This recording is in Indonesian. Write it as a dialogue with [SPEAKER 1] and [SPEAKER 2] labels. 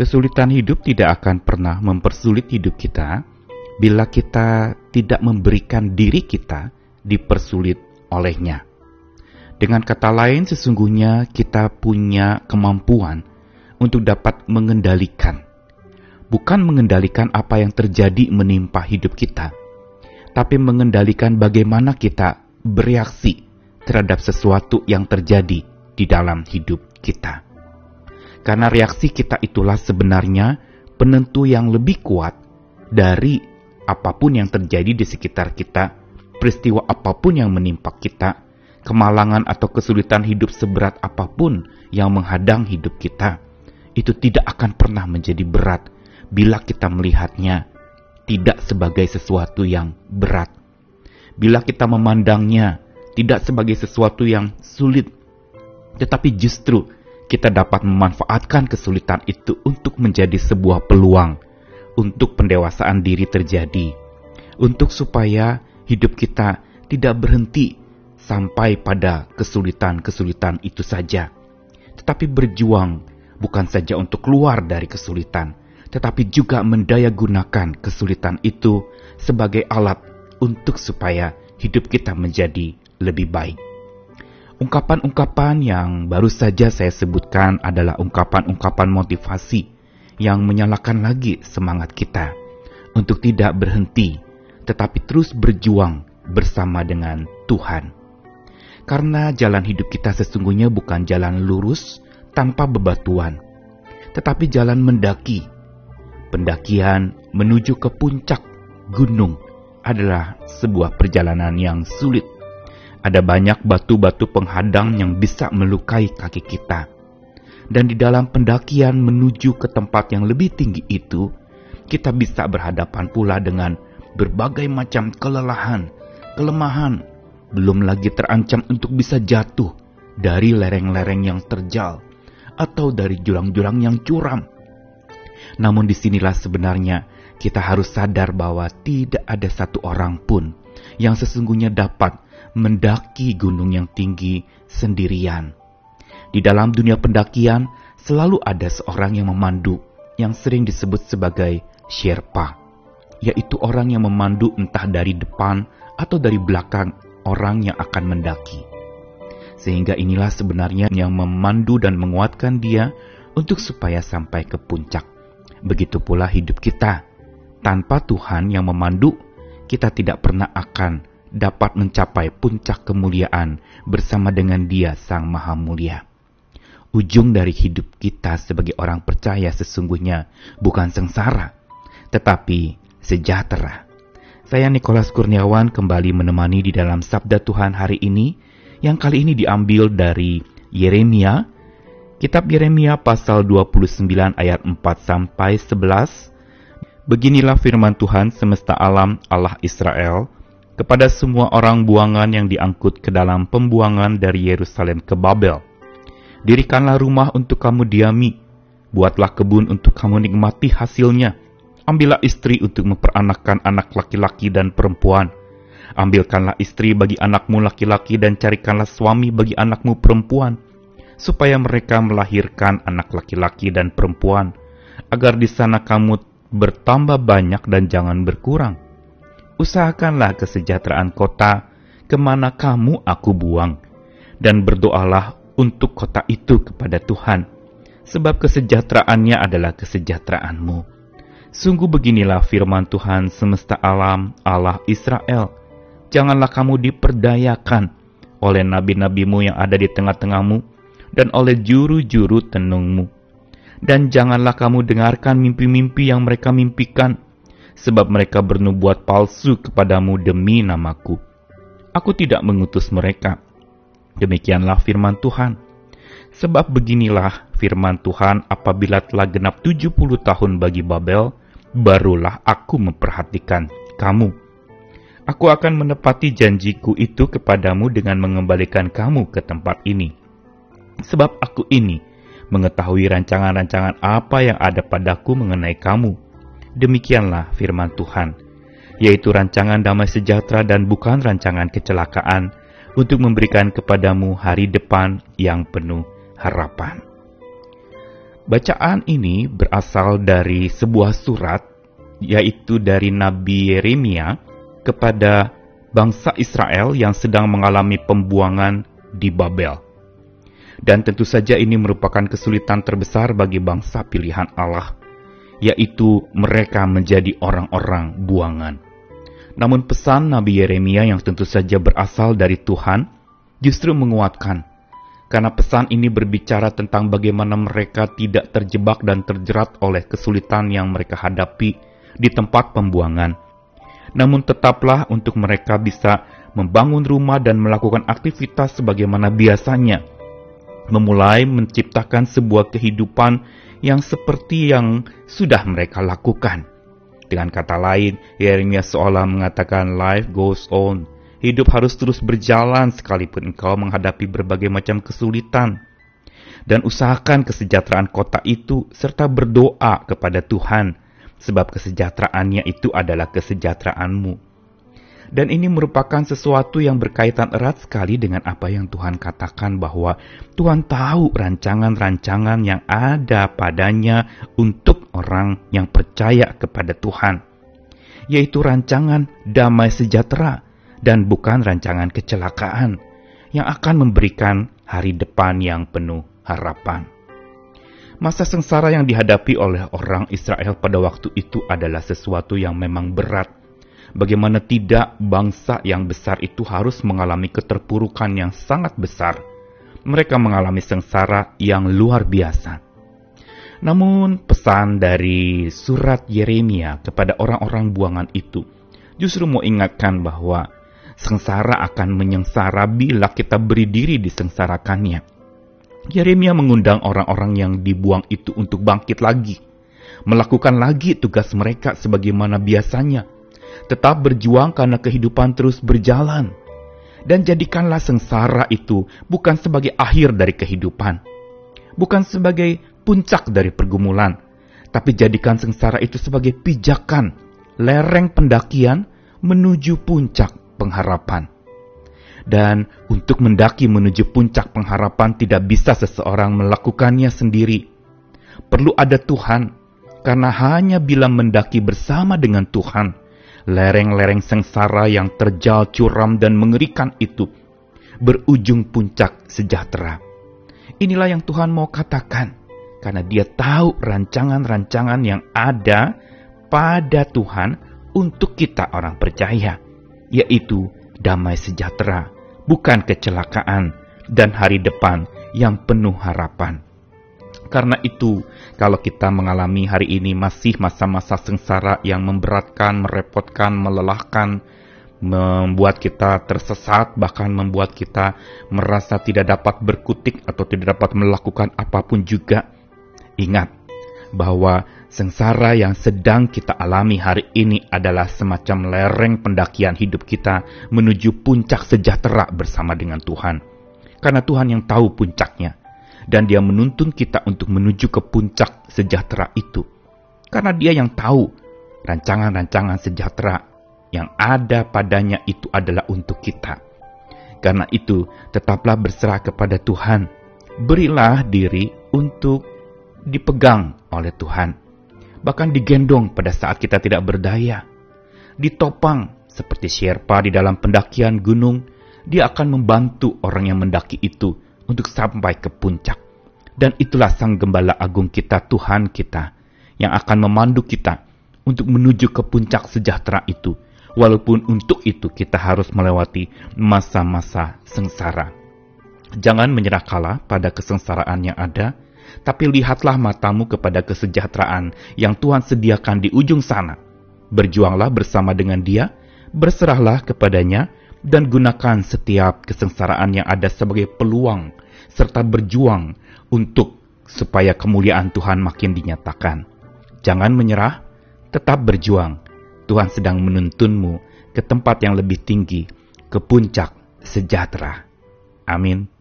[SPEAKER 1] Kesulitan hidup tidak akan pernah mempersulit hidup kita bila kita tidak memberikan diri kita dipersulit olehnya. Dengan kata lain, sesungguhnya kita punya kemampuan untuk dapat mengendalikan, bukan mengendalikan apa yang terjadi menimpa hidup kita, tapi mengendalikan bagaimana kita bereaksi terhadap sesuatu yang terjadi di dalam hidup kita. Karena reaksi kita itulah sebenarnya penentu yang lebih kuat dari apa pun yang terjadi di sekitar kita, peristiwa apa pun yang menimpa kita, kemalangan atau kesulitan hidup seberat apa pun yang menghadang hidup kita. Itu tidak akan pernah menjadi berat bila kita melihatnya tidak sebagai sesuatu yang berat. Bila kita memandangnya tidak sebagai sesuatu yang sulit, tetapi justru kita dapat memanfaatkan kesulitan itu untuk menjadi sebuah peluang untuk pendewasaan diri terjadi, untuk supaya hidup kita tidak berhenti sampai pada kesulitan-kesulitan itu saja, tetapi berjuang bukan saja untuk keluar dari kesulitan, tetapi juga mendaya gunakan kesulitan itu sebagai alat untuk supaya hidup kita menjadi lebih baik. Ungkapan-ungkapan yang baru saja saya sebutkan adalah ungkapan-ungkapan motivasi yang menyalakan lagi semangat kita untuk tidak berhenti, tetapi terus berjuang bersama dengan Tuhan. Karena jalan hidup kita sesungguhnya bukan jalan lurus tanpa bebatuan, tetapi jalan mendaki. Pendakian menuju ke puncak gunung adalah sebuah perjalanan yang sulit ada banyak batu-batu penghadang yang bisa melukai kaki kita. Dan di dalam pendakian menuju ke tempat yang lebih tinggi itu, kita bisa berhadapan pula dengan berbagai macam kelelahan, kelemahan, belum lagi terancam untuk bisa jatuh dari lereng-lereng yang terjal atau dari jurang-jurang yang curam. Namun di sinilah sebenarnya kita harus sadar bahwa tidak ada satu orang pun yang sesungguhnya dapat mendaki gunung yang tinggi sendirian. Di dalam dunia pendakian selalu ada seorang yang memandu yang sering disebut sebagai Sherpa, yaitu orang yang memandu entah dari depan atau dari belakang orang yang akan mendaki. Sehingga inilah sebenarnya yang memandu dan menguatkan dia untuk supaya sampai ke puncak. Begitu pula hidup kita. Tanpa Tuhan yang memandu, kita tidak pernah akan dapat mencapai puncak kemuliaan bersama dengan Dia Sang Maha Mulia. Ujung dari hidup kita sebagai orang percaya sesungguhnya bukan sengsara, tetapi sejahtera. Saya Nikolas Kurniawan kembali menemani di dalam Sabda Tuhan hari ini, yang kali ini diambil dari Yeremia, Kitab Yeremia pasal 29 ayat 4 sampai 11. Beginilah firman Tuhan semesta alam Allah Israel, kepada semua orang buangan yang diangkut ke dalam pembuangan dari Yerusalem ke Babel. Dirikanlah rumah untuk kamu diami, buatlah kebun untuk kamu nikmati hasilnya. Ambillah istri untuk memperanakkan anak laki-laki dan perempuan. Ambilkanlah istri bagi anakmu laki-laki dan carikanlah suami bagi anakmu perempuan, supaya mereka melahirkan anak laki-laki dan perempuan, agar di sana kamu bertambah banyak dan jangan berkurang usahakanlah kesejahteraan kota ke mana kamu aku buang, dan berdoalah untuk kota itu kepada Tuhan, sebab kesejahteraannya adalah kesejahteraanmu. Sungguh beginilah firman Tuhan semesta alam, Allah Israel. Janganlah kamu diperdayakan oleh nabi-nabimu yang ada di tengah-tengahmu, dan oleh juru-juru tenungmu. Dan janganlah kamu dengarkan mimpi-mimpi yang mereka mimpikan, sebab mereka bernubuat palsu kepadamu demi namaku. Aku tidak mengutus mereka. Demikianlah firman Tuhan. Sebab beginilah firman Tuhan apabila telah genap 70 tahun bagi Babel, barulah aku memperhatikan kamu. Aku akan menepati janjiku itu kepadamu dengan mengembalikan kamu ke tempat ini. Sebab aku ini mengetahui rancangan-rancangan apa yang ada padaku mengenai kamu, Demikianlah firman Tuhan, yaitu rancangan damai sejahtera dan bukan rancangan kecelakaan untuk memberikan kepadamu hari depan yang penuh harapan. Bacaan ini berasal dari sebuah surat, yaitu dari Nabi Yeremia kepada bangsa Israel yang sedang mengalami pembuangan di Babel. Dan tentu saja ini merupakan kesulitan terbesar bagi bangsa pilihan Allah, yaitu mereka menjadi orang-orang buangan. Namun pesan Nabi Yeremia yang tentu saja berasal dari Tuhan justru menguatkan karena pesan ini berbicara tentang bagaimana mereka tidak terjebak dan terjerat oleh kesulitan yang mereka hadapi di tempat pembuangan. Namun tetaplah untuk mereka bisa membangun rumah dan melakukan aktivitas sebagaimana biasanya. Memulai menciptakan sebuah kehidupan yang seperti yang sudah mereka lakukan. Dengan kata lain, Yeremia seolah mengatakan life goes on Hidup harus terus berjalan sekalipun engkau menghadapi berbagai macam kesulitan. Dan usahakan kesejahteraan kota itu serta berdoa kepada Tuhan, sebab kesejahteraannya itu adalah kesejahteraanmu. Dan ini merupakan sesuatu yang berkaitan erat sekali dengan apa yang Tuhan katakan bahwa Tuhan tahu rancangan-rancangan yang ada padanya untuk orang yang percaya kepada Tuhan, yaitu rancangan damai sejahtera dan bukan rancangan kecelakaan yang akan memberikan hari depan yang penuh harapan. Masa sengsara yang dihadapi oleh orang Israel pada waktu itu adalah sesuatu yang memang berat. Bagaimana tidak bangsa yang besar itu harus mengalami keterpurukan yang sangat besar. Mereka mengalami sengsara yang luar biasa. Namun pesan dari surat Yeremia kepada orang-orang buangan itu justru mau ingatkan bahwa sengsara akan menyengsara bila kita beri diri disengsarakannya. Yeremia mengundang orang-orang yang dibuang itu untuk bangkit lagi, melakukan lagi tugas mereka sebagaimana biasanya, tetap berjuang karena kehidupan terus berjalan, dan jadikanlah sengsara itu bukan sebagai akhir dari kehidupan, bukan sebagai puncak dari pergumulan, tapi jadikan sengsara itu sebagai pijakan, lereng pendakian menuju puncak pengharapan. Dan untuk mendaki menuju puncak pengharapan tidak bisa seseorang melakukannya sendiri. Perlu ada Tuhan, karena hanya bila mendaki bersama dengan Tuhan, lereng-lereng sengsara yang terjal curam dan mengerikan itu berujung puncak sejahtera. Inilah yang Tuhan mau katakan, karena Dia tahu rancangan-rancangan yang ada pada Tuhan untuk kita orang percaya yaitu damai sejahtera, bukan kecelakaan, dan hari depan yang penuh harapan. Karena itu, kalau kita mengalami hari ini masih masa-masa sengsara yang memberatkan, merepotkan, melelahkan, membuat kita tersesat, bahkan membuat kita merasa tidak dapat berkutik atau tidak dapat melakukan apa pun juga, ingat bahwa sengsara yang sedang kita alami hari ini adalah semacam lereng pendakian hidup kita menuju puncak sejahtera bersama dengan Tuhan. Karena Tuhan yang tahu puncaknya, dan Dia menuntun kita untuk menuju ke puncak sejahtera itu. Karena Dia yang tahu rancangan-rancangan sejahtera yang ada padanya itu adalah untuk kita. Karena itu, tetaplah berserah kepada Tuhan. Berilah diri untuk dipegang oleh Tuhan, bahkan digendong pada saat kita tidak berdaya, ditopang seperti Sherpa di dalam pendakian gunung, dia akan membantu orang yang mendaki itu untuk sampai ke puncak. Dan itulah Sang Gembala Agung kita, Tuhan kita, yang akan memandu kita untuk menuju ke puncak sejahtera itu, walaupun untuk itu kita harus melewati masa-masa sengsara. Jangan menyerah kalah pada kesengsaraan yang ada, tapi lihatlah matamu kepada kesejahteraan yang Tuhan sediakan di ujung sana. Berjuanglah bersama dengan Dia, berserahlah kepadanya, dan gunakan setiap kesengsaraan yang ada sebagai peluang, serta berjuang untuk supaya kemuliaan Tuhan makin dinyatakan. Jangan menyerah, tetap berjuang. Tuhan sedang menuntunmu ke tempat yang lebih tinggi, ke puncak sejahtera. Amin.